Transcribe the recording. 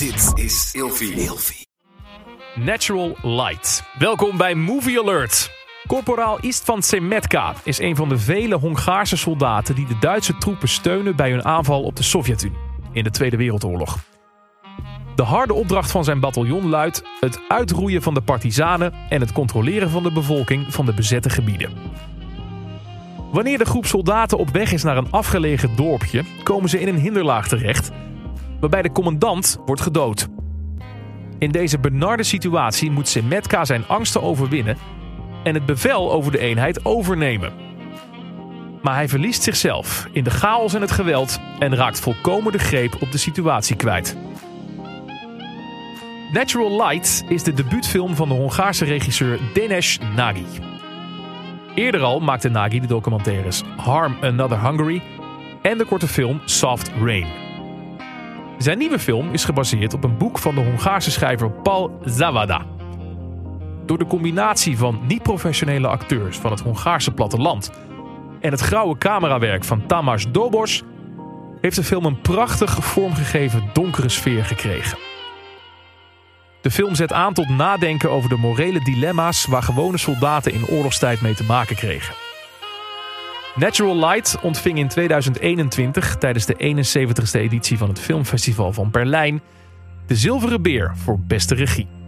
Dit is Ilfie. Natural Light. Welkom bij Movie Alert. Corporaal Istvan Semetka is een van de vele Hongaarse soldaten die de Duitse troepen steunen bij hun aanval op de Sovjet-Unie in de Tweede Wereldoorlog. De harde opdracht van zijn bataljon luidt het uitroeien van de partizanen en het controleren van de bevolking van de bezette gebieden. Wanneer de groep soldaten op weg is naar een afgelegen dorpje, komen ze in een hinderlaag terecht, waarbij de commandant wordt gedood. In deze benarde situatie moet Semetka zijn angsten overwinnen en het bevel over de eenheid overnemen. Maar hij verliest zichzelf in de chaos en het geweld en raakt volkomen de greep op de situatie kwijt. Natural Light is de debuutfilm van de Hongaarse regisseur Denes Nagy. Eerder al maakte Nagy de documentaires Harm Another Hungary en de korte film Soft Rain. Zijn nieuwe film is gebaseerd op een boek van de Hongaarse schrijver Paul Zawada. Door de combinatie van niet-professionele acteurs van het Hongaarse platteland en het grauwe camerawerk van Tamás Dobos heeft de film een prachtig vormgegeven donkere sfeer gekregen. De film zet aan tot nadenken over de morele dilemma's waar gewone soldaten in oorlogstijd mee te maken kregen. Natural Light ontving in 2021 tijdens de 71ste editie van het Filmfestival van Berlijn de Zilveren Beer voor beste regie.